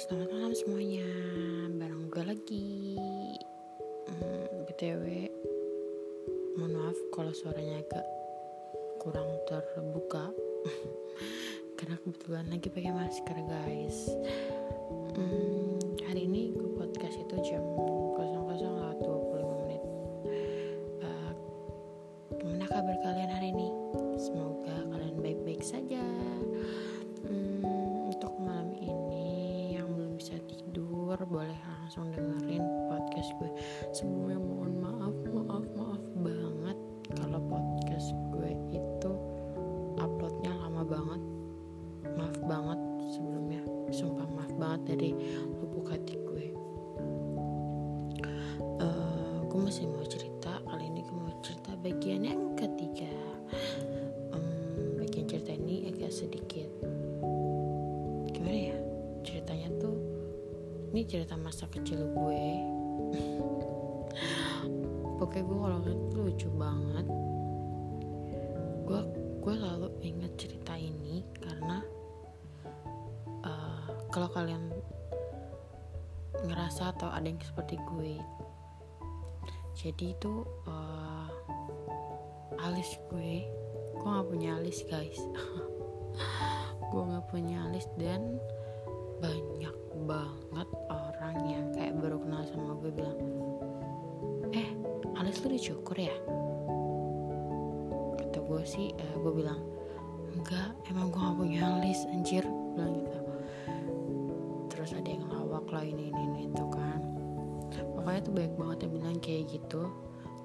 selamat malam semuanya. Bareng gue lagi. Hmm, BTW Mohon maaf kalau suaranya agak kurang terbuka. Karena kebetulan lagi pakai masker guys. Hmm, Hari ini gue podcast itu jam banget dari lubuk hati gue. Eh, Gue masih mau cerita Kali ini gue mau cerita bagian yang ketiga. Em, Bagian cerita ini agak sedikit Gimana ya Ceritanya tuh Ini cerita masa kecil gue. Pokoknya gue tuh lucu banget Kalau kalian ngerasa atau ada yang seperti gue jadi itu eh, alis gue. Gue nggak punya alis guys. Gue nggak punya alis dan banyak banget orang yang kayak baru kenal sama gue bilang eh alis lu dicukur ya? Kata gue sih eh, gue bilang enggak emang gue gak punya alis anjir. Bilang gitu gitu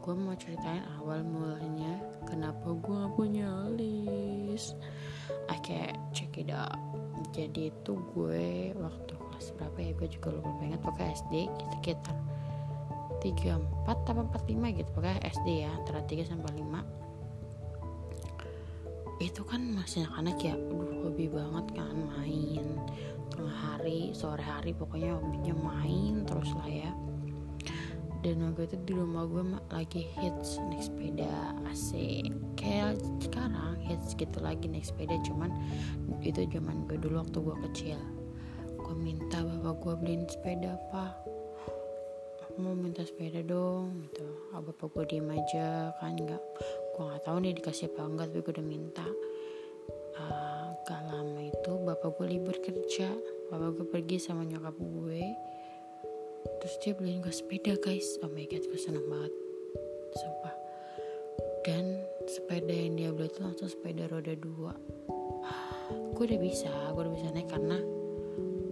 gue mau ceritain awal mulanya kenapa gue gak punya alis oke check it out. Jadi itu gue waktu kelas berapa ya gue juga lupa banget pokoknya SD sekitar 34 atau 45 gitu pokoknya SD ya antara 3 sampai 5 itu kan masih anak-anak ya aduh hobi banget kan main. Tengah hari sore hari pokoknya hobinya main terus lah ya dan waktu itu di rumah gue lagi hits naik sepeda asik. Kayak sekarang hits gitu lagi naik sepeda cuman itu zaman gue dulu waktu gue kecil. Gue minta bapak gue beliin sepeda apa mau minta sepeda dong gitu. Ah, bapak gue diem aja kan nggak. Gue nggak tahu nih dikasih apa enggak tapi gue udah minta. Ah, gak lama itu bapak gue libur kerja. Bapak gue pergi sama nyokap gue terus dia beliin gue sepeda guys. Oh my god gue seneng banget. Sumpah. Dan sepeda yang dia beli itu langsung sepeda roda dua. Gue udah bisa gue udah bisa naik karena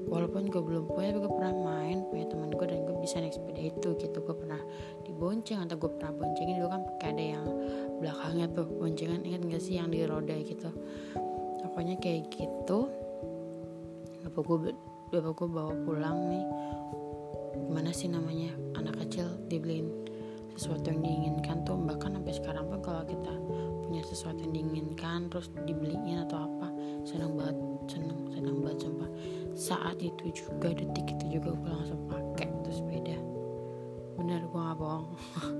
walaupun gue belum punya tapi gue pernah main punya teman gue dan gue bisa naik sepeda itu gitu. Gue pernah dibonceng atau gue pernah boncengin dulu kan pakai ada yang belakangnya tuh boncengan. Ingat gak sih yang di roda gitu? Pokoknya kayak gitu. Bapak gue bapak gue bawa pulang nih gimana sih namanya? Anak kecil dibeliin sesuatu yang diinginkan tuh bahkan sampai sekarang pun kalau kita punya sesuatu yang diinginkan terus dibeliin atau apa senang banget senang senang banget sumpah. Saat itu juga detik itu juga gue langsung pakai tuh sepeda bener gue gak bohong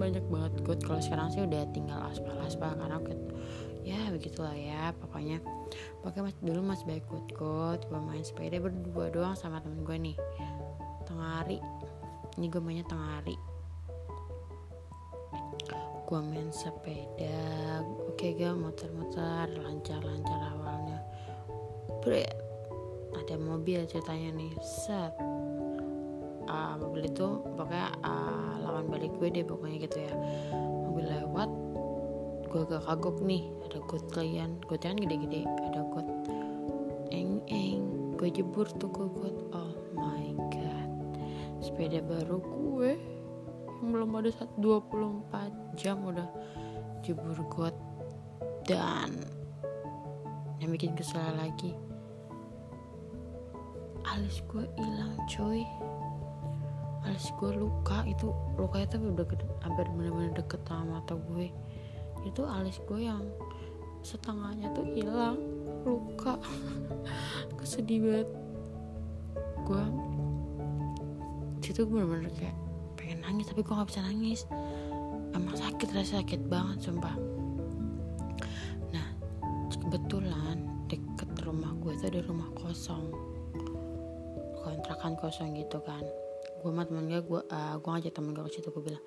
banyak banget got kalau sekarang sih udah tinggal aspal aspal karena ya begitulah ya pokoknya. Pokoknya masih dulu masih banyak got got gue main sepeda berdua doang sama temen gue nih. Tengah hari ini gue mainnya tengah hari gue main sepeda. Oke gue muter-muter lancar-lancar awalnya. Bret. ada mobil ceritanya nih. Set Ah, mobil itu pokoknya ah, lawan balik gue deh pokoknya gitu ya. Mobil lewat gue agak kagok nih ada got kalian. Gotnya kan gede-gede ada got eng eng. Gue jebur tuh ke got. Oh my god. Sepeda baru gue yang belum ada sat- 24 jam udah jebur got dan yang bikin kesel lagi. Alis gue hilang coy alis gue luka itu lukanya tuh udah gede, hampir bener-bener deket sama mata gue. Itu alis gue yang setengahnya tuh hilang luka. Gue sedih banget gue situ gue bener-bener kayak pengen nangis tapi gue nggak bisa nangis. Emang sakit rasa sakit banget sumpah. Nah kebetulan deket rumah gue itu ada rumah kosong. Kontrakan kosong gitu kan gue sama temen gue gue uh, gue ngajak temen gue ke situ gue bilang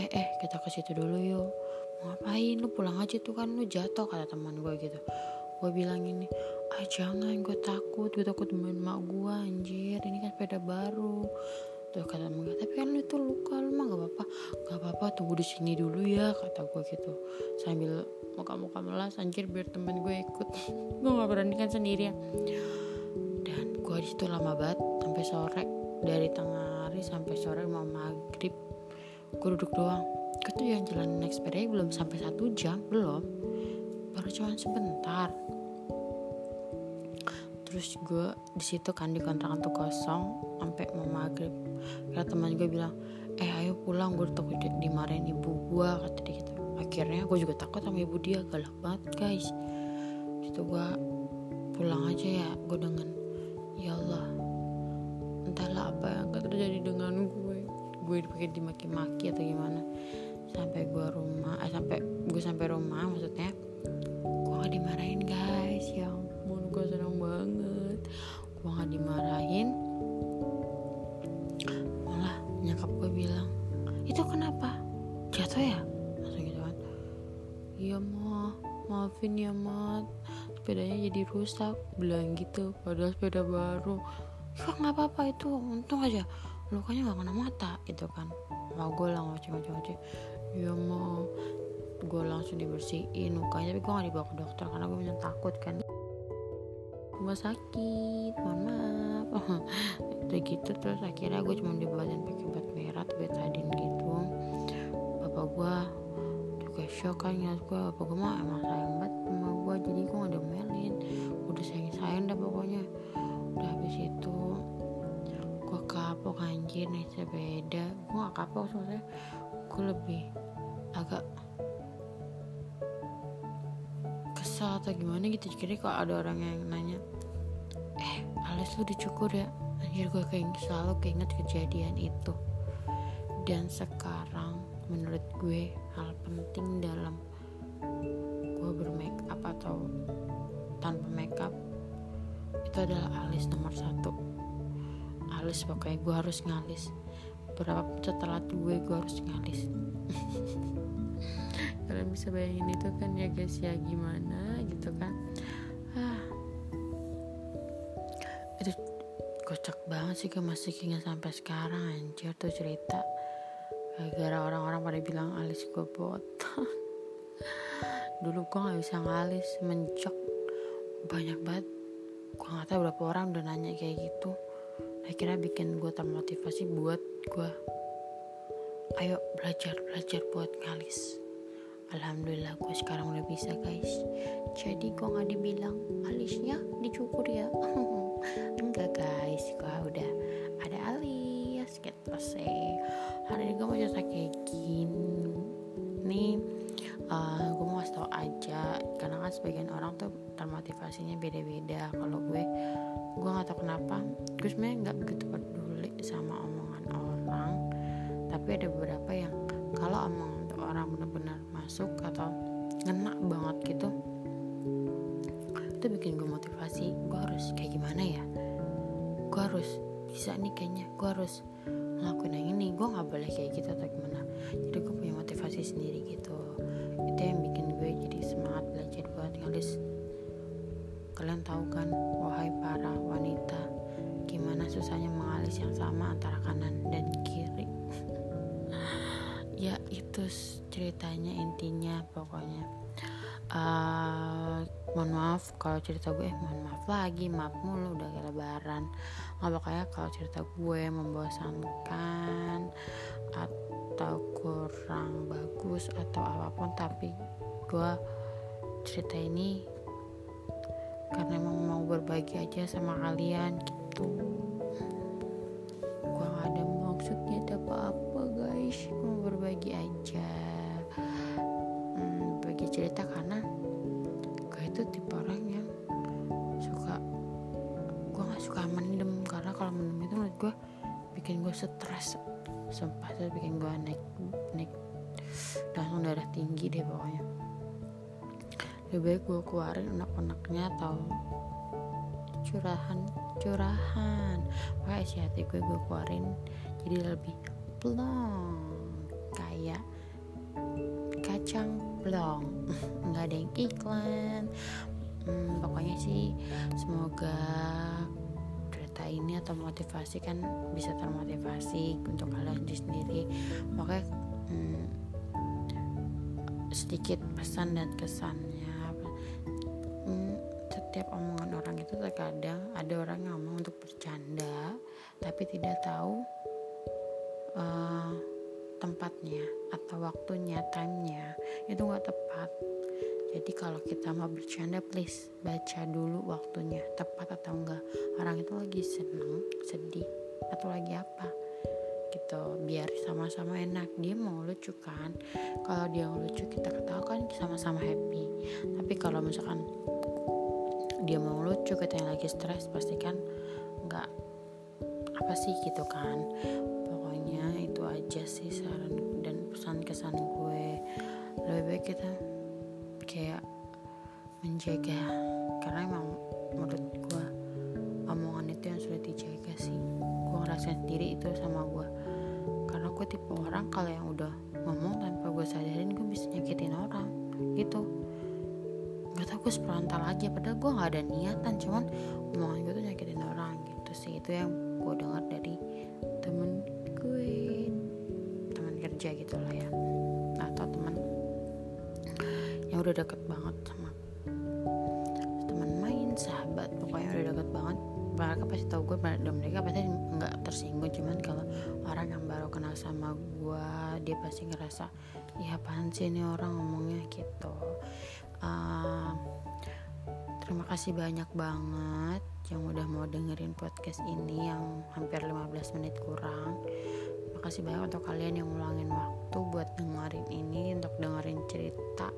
eh eh kita ke situ dulu yuk. Mau ngapain? Lu pulang aja tuh kan lu jatuh kata teman gue gitu. Gue bilang ini ah jangan gue takut gue takut main mak gue anjir ini kan sepeda baru. Tuh kata temen gue tapi kan lu itu luka lu mah gak apa-apa gak apa-apa tunggu di sini dulu ya kata gue gitu. Sambil muka-muka melas anjir biar temen gue ikut. Gue gak berani kan sendirian. Dan gue di situ lama banget sampai sore dari tengah hari sampai sore mau maghrib gue duduk doang. Tuh yang jalan naik sepeda belum sampai satu jam belum. Baru cuma sebentar. Terus gue di situ kan di kontrakan tuh kosong sampai mau maghrib. Kata teman gue bilang eh ayo pulang gue takut dimarahin ibu gue kata dia gitu. Akhirnya gue juga takut sama ibu dia galak banget guys. Situ gue pulang aja ya gue dengan ya Allah entahlah apa yang akan terjadi dengan gue. Gue dipakai dimaki-maki atau gimana. Sampai gue rumah eh, sampai gue sampai rumah maksudnya gue gak dimarahin guys ya ampun gue senang banget. Gue gak dimarahin malah nyakap gue bilang itu kenapa? Jatuh ya? Langsung gitu kan. Iya mah maafin ya mat sepedanya jadi rusak bilang gitu padahal sepeda baru ya nggak apa-apa itu untung aja. Lukanya nggak kena mata gitu kan. Mau gue lah ngoceh-ngoceh ya mau gue langsung dibersihin lukanya tapi gue gak dibawa ke dokter karena gue bener takut kan. Rumah sakit mohon maaf. Udah gitu terus akhirnya gue cuma dibawain pakai bat merah betadin gitu. Bapak gue juga shock kan ya gue. Bapak gue mah emang sayang banget sama gue jadi gue gak domelin udah sayang sayang dah pokoknya. Udah habis itu gue kapok anjir naik sepeda. Gue gak kapok soalnya gue lebih agak kesal atau gimana gitu. Jadi kalau ada orang yang nanya eh alis lu dicukur ya? Anjir gue kayak selalu keinget kejadian itu. Dan sekarang menurut gue hal penting dalam gue bermake up atau tanpa make up itu adalah alis nomor satu alis pokoknya gue harus ngalis berapa setelah gue gue harus ngalis kalian bisa bayangin itu kan ya guys ya gimana gitu kan. Ah. Itu kocak banget sih gue masih ingat sampai sekarang anjir tuh cerita. Gara-gara orang-orang pada bilang alis gue botak. Dulu gue nggak bisa ngalis menjok banyak banget gue nggak tahu berapa orang udah nanya kayak gitu akhirnya bikin gue termotivasi buat gue ayo belajar belajar buat ngalis. Alhamdulillah gue sekarang udah bisa guys. Jadi gue gak dibilang alisnya dicukur ya. Enggak guys. Gue udah ada alis gitu sih Hari ini gue mau cerita kayak gini uh, gue mau kasih tau aja Karena kan sebagian orang tuh termotivasinya beda-beda. Kalau gue gue gak tau kenapa. Gue sebenarnya gak begitu peduli sama omongan orang. Tapi ada beberapa yang kalau omongan orang benar-benar masuk atau ngena banget gitu itu bikin gue motivasi. Gue harus kayak gimana ya? Gue harus bisa nih kayaknya. Gue harus ngelakuin yang ini. Gue nggak boleh kayak gitu atau gimana pokoknya. Uh, mohon maaf kalau cerita gue eh, mohon maaf lagi maaf mulu udah kayak lebaran nggak pokoknya kalau cerita gue membosankan atau kurang bagus atau apa pun tapi gue cerita ini karena emang mau berbagi aja sama kalian gitu itu tipe orang yang suka gue gak suka mendem. Karena kalau mendem itu menurut gue bikin gue stres sumpah itu bikin gue naik naik langsung darah tinggi deh pokoknya. Lebih baik gue keluarin unek-uneknya atau curahan curahan. Makanya isi hati gue gue keluarin jadi lebih plong kayak kacang plong nggak ada yang iklan. Hmm, pokoknya sih semoga cerita ini atau motivasi kan bisa termotivasi untuk kalian sendiri. Pokoknya hmm, sedikit pesan dan kesannya hmm, setiap omongan orang itu terkadang ada orang ngomong untuk bercanda tapi tidak tahu uh, tempatnya atau waktunya timenya itu nggak tepat. Jadi kalau kita mau bercanda please baca dulu waktunya tepat atau enggak orang itu lagi seneng sedih atau lagi apa gitu. Biar sama-sama enak. Dia mau lucu kan? Kalau dia lucu kita ketawa kan sama-sama happy. Tapi kalau misalkan dia mau lucu kita yang lagi stres pasti kan nggak apa sih gitu kan aja sih saran dan pesan kesan gue. Lebih baik kita kayak menjaga karena emang menurut gue omongan itu yang sudah dijaga sih. Gue ngerasain sendiri itu sama gue karena gue tipe orang kalau yang udah ngomong tanpa gue sadarin gue bisa nyakitin orang gitu. Gak tau gue seperantal aja padahal gue gak ada niatan cuman omongan gue tuh nyakitin orang gitu sih. Itu yang gue dengar dari temen gue kerja gitu lah ya. Atau teman yang udah deket banget sama teman main sahabat pokoknya udah deket banget. Mereka pasti tahu gue dan mereka pasti nggak tersinggung cuman kalau orang yang baru kenal sama gue dia pasti ngerasa ya apaan sih ini orang ngomongnya? Gitu. Uh, terima kasih banyak banget yang udah mau dengerin podcast ini yang hampir 15 menit kurang makasih banyak untuk kalian yang ngulangin waktu buat dengerin ini untuk dengerin cerita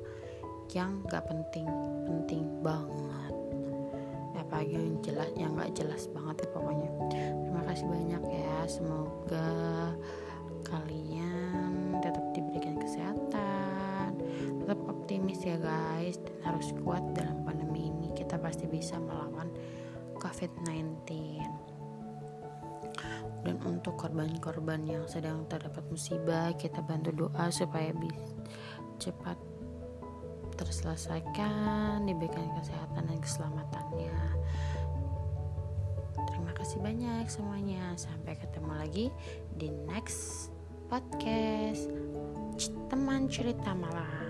yang gak penting penting banget. Apa yang jelas yang gak jelas banget ya pokoknya. Terima kasih banyak ya semoga kalian tetap diberikan kesehatan tetap optimis ya guys dan harus kuat dalam pandemi ini. Kita pasti bisa melawan covid-19 dan untuk korban-korban yang sedang terdapat musibah kita bantu doa supaya bisa cepat terselesaikan, diberikan kesehatan dan keselamatannya. Terima kasih banyak semuanya. Sampai ketemu lagi di next podcast teman cerita malam.